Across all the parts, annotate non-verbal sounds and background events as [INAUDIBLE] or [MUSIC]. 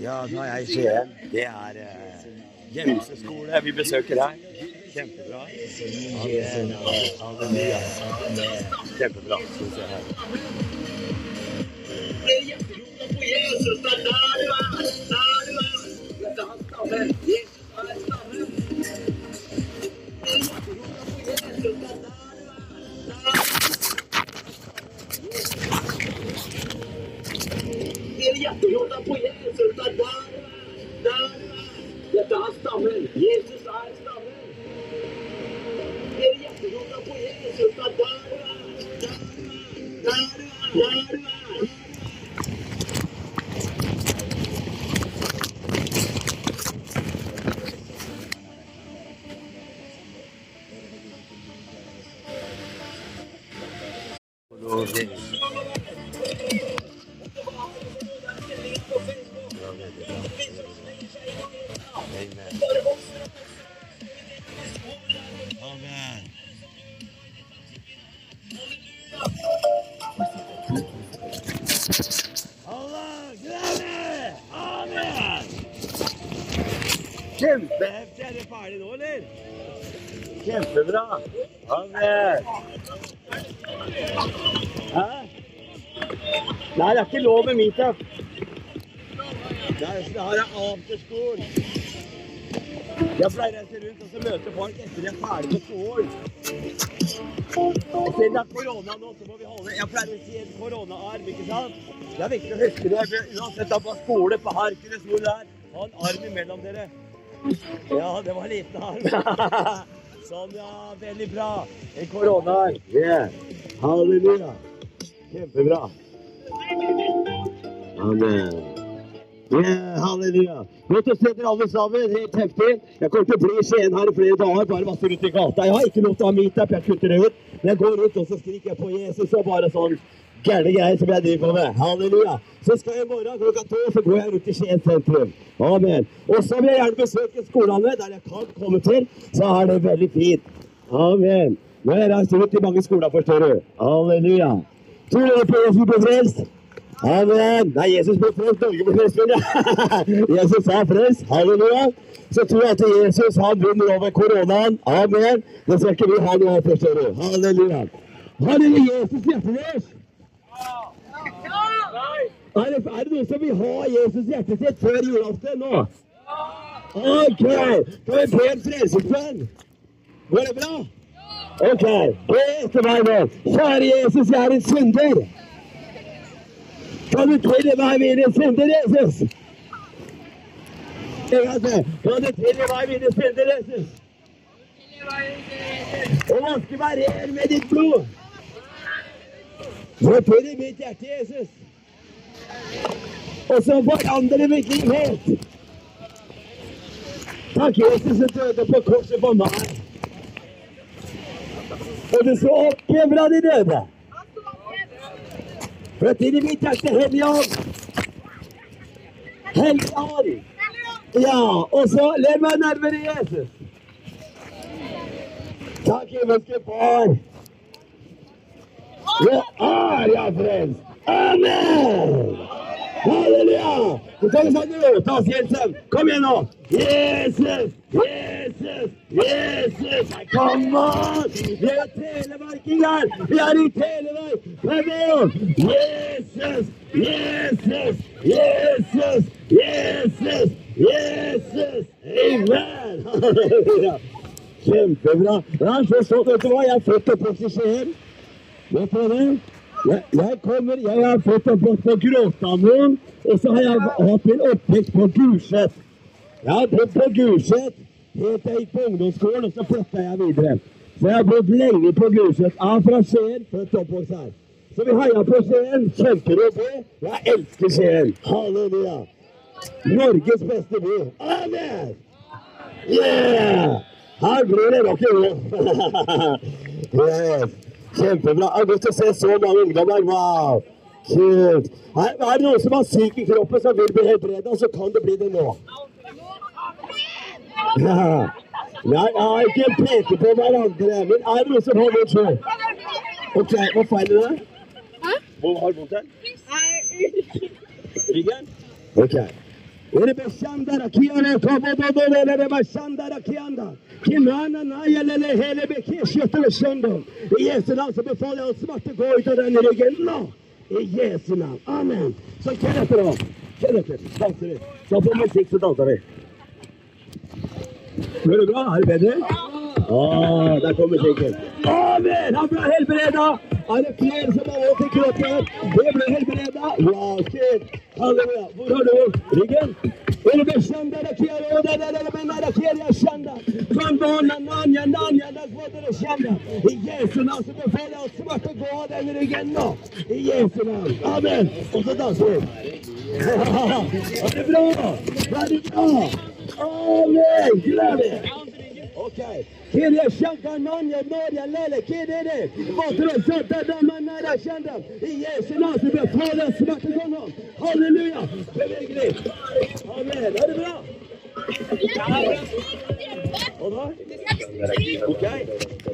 Ja, nå er jeg i Skien. Det er eh, Gjemseskole vi besøker her. Kjempebra. Kjempebra. Skal vi se her. Dere hjerteråda på Jesus, det Dette er stammen. Jesus er stammen. Amen. Amen. Allah, glede! Amen! Kjempeheftig. Er det ferdig nå, eller? Kjempebra. Amen. Hæ? Nei, det er ikke lov med meetup. Da har jeg afterskolen. Jeg pleier å reise rundt og så møte folk etter de er ferdig på skolen. Siden det er korona nå, så må vi holde Jeg pleier å si en koronaarm, ikke sant? Det er viktig å huske det. Uansett om det er skole på Harkules, hvor det er, ha en arm imellom dere. Ja, det var en liten arm. [LAUGHS] Sånn, ja. Veldig bra. En koronaarm. Yeah. Halleluja. Kjempebra. Amen. Yeah, halleluja. Godt å se dere alle sammen. Helt heftig. Jeg kommer til å bli i Skien her i flere dager, bare masse rundt i gata. Jeg har ikke lov til å ha meetup, jeg kutter det ut. Men jeg går rundt og så skriker jeg på Jesus og bare sånn gærne greier som jeg driver på med. Halleluja. Så skal jeg i morgen klokka to, så går jeg rundt i Skien sentrum. Amen. Og så vil jeg gjerne besøke skolene der jeg kan komme til. Så er det veldig fint. Amen. Nå har jeg reist rundt i mange skoler, forstår du. Halleluja. Tror dere på Jesus blir frelst? Amen. Nei, Jesus ble frelst, Norge ble frelst. [LAUGHS] Jesus er frelst. Halleluja. Så tror jeg at Jesus han vinner over koronaen. Amen. Det skal ikke vi ha noe av, forstår du. Halleluja. Har dere Jesus hjerteløs? Er det, er det noen som vil ha Jesus hjertet sitt før julaften nå? OK. Kan vi be en frelsesbønn? Går det bra? OK. Be etter meg nå. Kjære Jesus, jeg er en synder. Kan du tilgi meg mine synder, Jesus? En gang til. Kan du tilgi meg mine synder, Jesus? Og vaske meg ren med ditt blod. Så tør i mitt hjerte, Jesus. Og så forandrer mitt liv helt. Takk, Jesus, som døde på korset for meg. Og du så opp igjen fra de døde. Flytt inn i mitt hjerte, Hellige Ånd. Ja, og så lev meg nærmere Jesus. Takk, himmelske Far. Det er jeg frelst. Amen! Halleluja! Så tar vi sånn nå. Ta oss hjelpen. Kom igjen nå. Jesus! Jesus! Jesus! Kom on! Vi er telemarking her. Vi er i Telemark. Vær med oss. Jesus! Jesus! Jesus! Jesus! Jesus! Amen! Halleluja. Kjempebra. Jeg er så stolt. Vet du hva? Jeg er født og oppvokst i Skien. Vet du det? Jeg, kommer, jeg har fått og oppvokst på Gråtamoen, og så har jeg hatt min oppvekst på Gulset. Jeg har bodd på Gulset helt jeg gikk på ungdomsskolen, og så flytta jeg videre. Så jeg har bodd lenge på Gulset. Jeg er fra Skien, født og oppvokst her. Så vi heier på Skien. Kjemper å bo. Jeg elsker Skien. Halleluja. Norges beste by. Amen! Yeah! Her blir det rock'n'roll. [LAUGHS] yes. Kjempebra. Det er godt å se så mange ungdommer. Wow! Kult. Er, er det noen som har syk i kroppen som vil bli helbreda, så kan det bli det nå. Ja. [LAUGHS] Nei, jeg har ikke peke på hverandre, men er det noen som har vondt sjøl? OK, hva feiler det? Hvor har du vondt her? Ryggen? OK. I Jesu navn så befaler jeg all smerte gå ut av denne ryggen nå. I Jesu navn. Amen. Så Kenneth da. Kenneth, danser vi. Ta på musikk, så danser vi. Går det bra? Er det bedre? Ah, der kommer musikken. Amen! Han ble helbreda. Er det flere som har vondt i kroppen? Det ble helbreda. Wow, shit. Halleluja. Hvor har du ryggen? Kvodere shanda. I Jesu navn så befaler jeg at smerte gå av den ryggen nå. I Jesu navn. Amen. Og så danser vi. Ja, det er bra. Det er bra. Amen. Glede. Ok. Kiri shanka nanya noria lele kiri Vatro santa dama nara shanda. I Jesu navn så befaler jeg smerte gå nå. Halleluja. Beveg deg. Amen. Er det bra? Og da? Ok.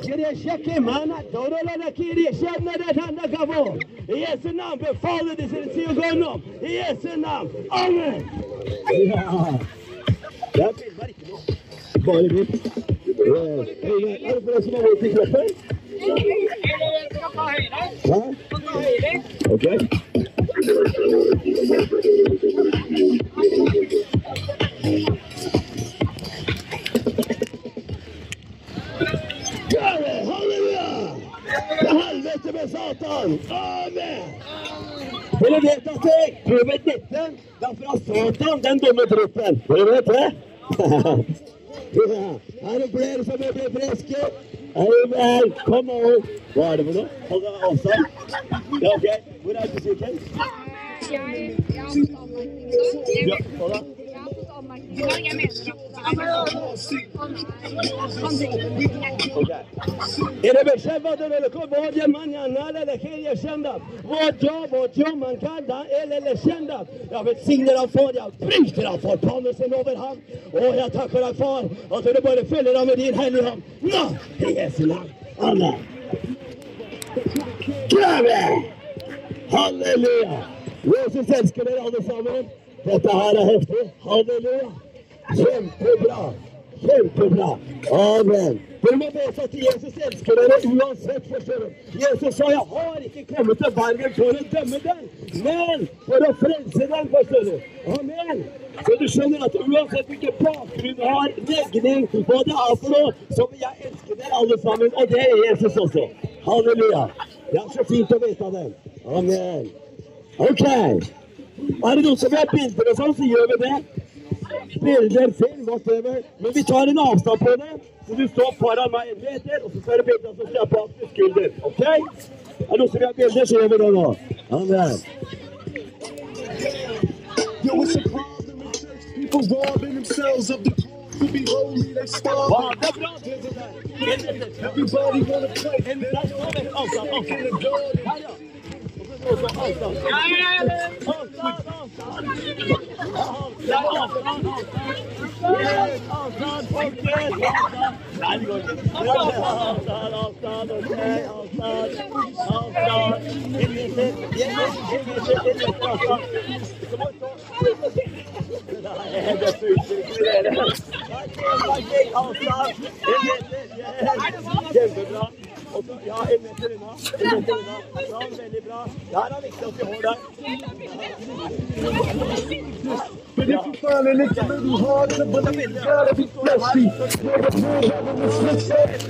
Kiri shake mana dorola na kiri shana da tanda kavo. I Jesu navn befaler disse til å gå nå. I Jesu navn. Amen. Ja. Det er bare ikke noe. Bare litt. Er det deg som har vondt i kroppen? Hæ? Ok. Helvete med Satan! Amen! Dere vet at covid-19 det er fra Satan, den dumme droppen. Dere vet det? [LAUGHS] ja. Er det flere som vil bli friske? Amen! Kom on! Hva er det for noe? Hold deg avstand. Ja, ok. Hvor er musikken? Jeg, jeg har Ja, hva da? jeg har dere anmerkning i dag. Jeg mener at Ok. Inabesheva dololoko moja manana lekenya shanda. Vojo vojo mankanda elele shanda. Jeg velsigner deg, far. Jeg priser deg for pannelsen over ham. Og jeg takker deg, far, at du bare fyller ham med din hellige hånd. Nå, i Jesu navn. Amen. Glede! Halleluja! Jesus dere alle sammen. Dette her er heftig. Halleluja. Kjempebra. Kjempebra. Amen. Dere må vite at Jesus elsker dere uansett. forstår dere. Jesus sa jeg har ikke kommet til verden for å dømme den, men for å frelse den. forstår du. Amen. Så du skjønner at uansett hvilken bakgrunn du har, legning, hva det er for noe, så vil jeg elske dere alle sammen. Og det er Jesus også. Halleluja. Det er så fint å vite det. Amen. Ok. Er det vil ha bilder og sånn, så gjør vi det. Bilder, film, whatever. Men vi tar en avstand på det. Så du står foran meg en meter, og så tar du bilder, og så ser bak til skulder. Ok? Er det noen som vil ha bilder, så gjør vi det nå. Amen. Yo, it's a problem in church. People robbing themselves of the cause to be holy. They det er. Det. Everybody wanna play. Ja. Kjempebra. Og så, ja, en meter unna. En meter unna. Sånn, veldig bra. Det er viktig at vi holder der. But if you find a little hard to believe, you gotta be up,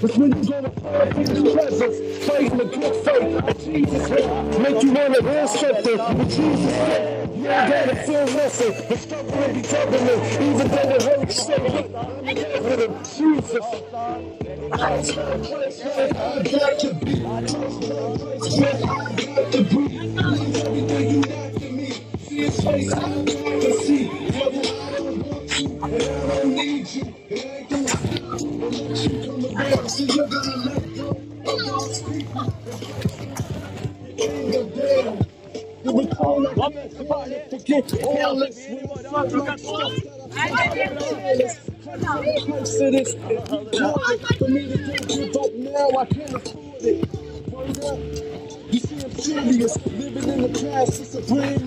it's when you gonna find in his presence. Fighting the good fight Jesus make you wanna real something. Jesus, you gotta feel nothing. The struggle will be troubling, even though it hurts so. Him, Jesus. I got to be. I got to be space to see whether I don't need you. So you're gonna let go of those people. The dead. We call I'm at the to get all this. Close to this. If you want for me to give you dope now, I can't afford it. You see, I'm serious. Living in the past, it's a dream.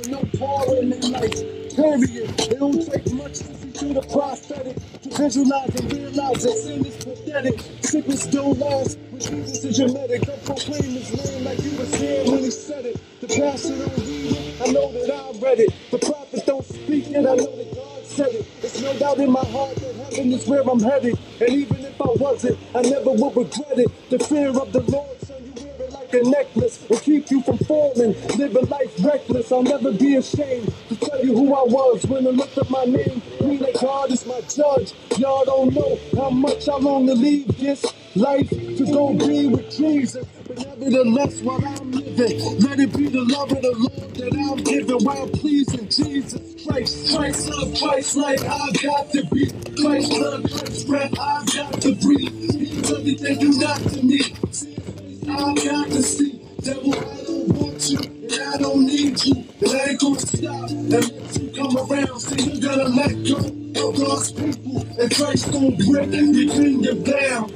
With no power in their life. Period. It don't take much to see through the prophetic to visualize and realize that sin is pathetic. Sickness don't last. When Jesus is your medic, don't proclaim his name like you was here when he said it. The pastor don't read it. I know that I read it. The prophets don't speak it. I know that God said it. There's no doubt in my heart that heaven is where I'm headed. And even if I wasn't, I never would regret it. The fear of the Lord, son, you wear it like a necklace. Will keep you from falling, living life reckless. I'll never be ashamed to tell you who I was when I looked at my name. Mean that God is my judge. Y'all don't know how much I long to leave this life to go be with Jesus. But nevertheless, while I'm living, let it be the love of the Lord that I'm giving while pleasing Jesus Christ. Christ love, Christ like I've got to be. Christ love, Christ breath, I've got to breathe. He's everything you not to me. See I've got to see. Devil, I don't want you, and I don't need you. And I ain't gonna stop unless you come around. See, you gotta let go of people, and Christ gon' break the kingdom down.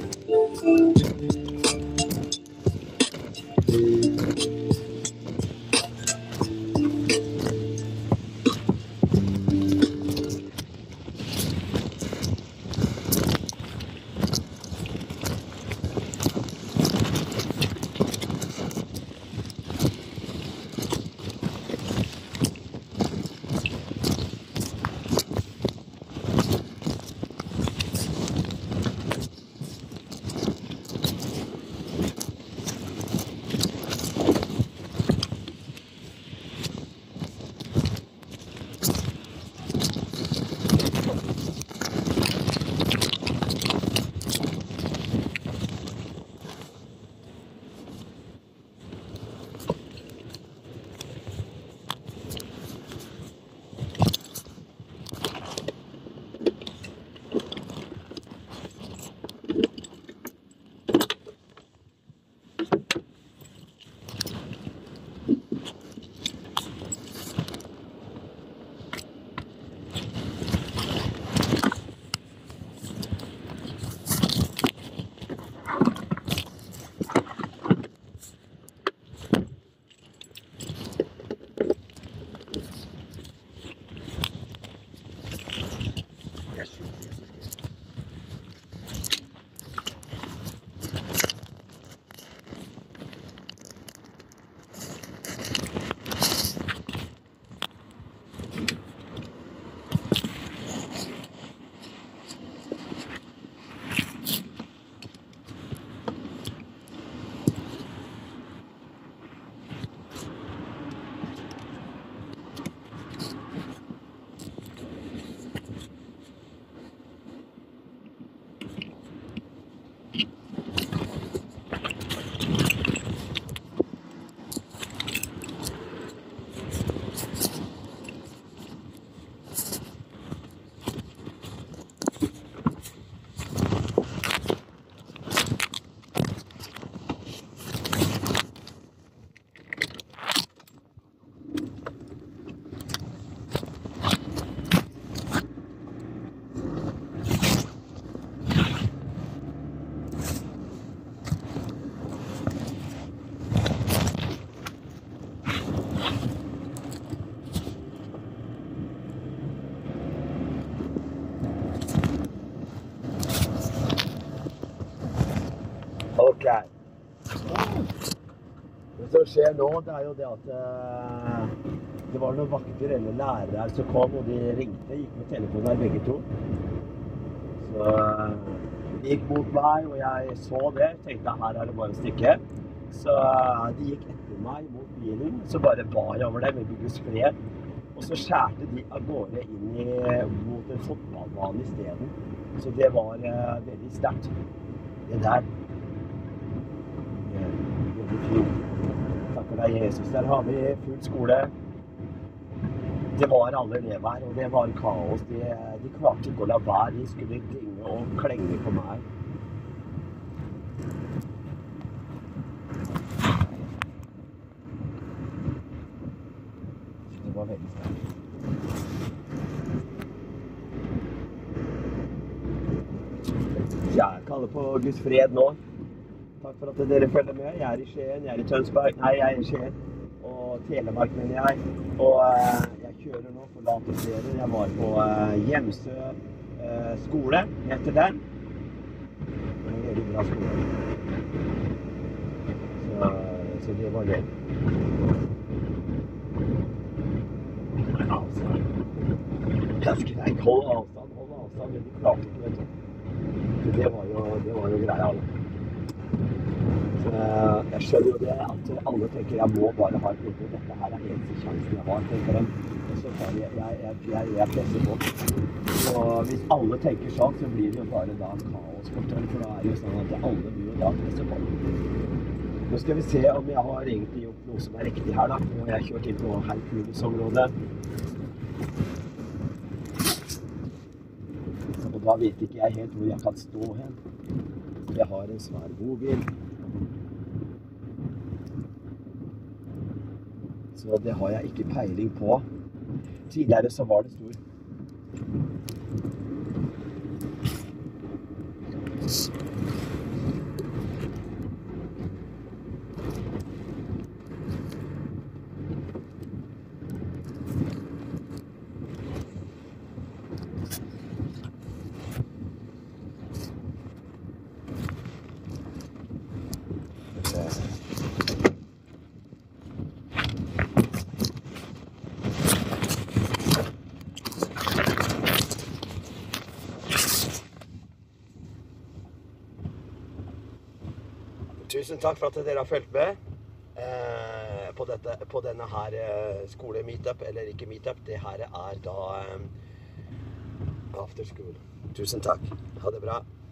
Skjer nå, det er jo det at eh, det var noen vakter eller lærere som kom, og de ringte. Gikk med telefonen her begge to. Så eh, de gikk mot meg, og jeg så det. Tenkte her er det bare å stikke. Så eh, de gikk etter meg mot bilen. Så bare ba jeg over dem i Guds fred. Og så skjærte de av gårde inn i, mot en fotballbane isteden. Så det var uh, veldig sterkt. Det der Det, fint. Takker er Jesus. Der har vi full skole. Det var alle elever, og det var kaos. De, de klarte ikke å la være. De skulle dinge og klenge på meg. Det var veldig sterkt. Jeg kaller på Guds fred nå. Takk for at dere følger med. Jeg er i Skien, jeg er i Tønsberg Nei, jeg er i Skien. Og Telemark, mener jeg. Og eh, jeg kjører nå, forlater stedet. Jeg var på eh, Hjemsø eh, skole, heter den. En veldig bra skole. Så, så det var. Altså Ganske greit. Hold avstand, hold avstand. Det var jo, det var jo greia. Eh, jeg skjønner jo det at alle tenker jeg må bare ha et tilbud. Dette her er eneste sjansen jeg har, tenker de. Og så tar jeg, jeg, jeg, jeg presser på. Så hvis alle tenker sånn, så blir det jo bare da kaos. For da er det jo sånn at alle blir jo da presser på. Nå skal vi se om jeg har egentlig gjort noe som er riktig her, da. Nå har jeg kjørt inn på Hercules-området. Og da vet ikke jeg helt hvor jeg kan stå hen. Jeg har en svær bobil. Så det har jeg ikke peiling på. Tidligere så var det stor. Tusen takk for at dere har fulgt med eh, på, dette, på denne her eh, skole-meetup, eller ikke meetup. Det her er da eh, after school. Tusen takk. Ha det bra.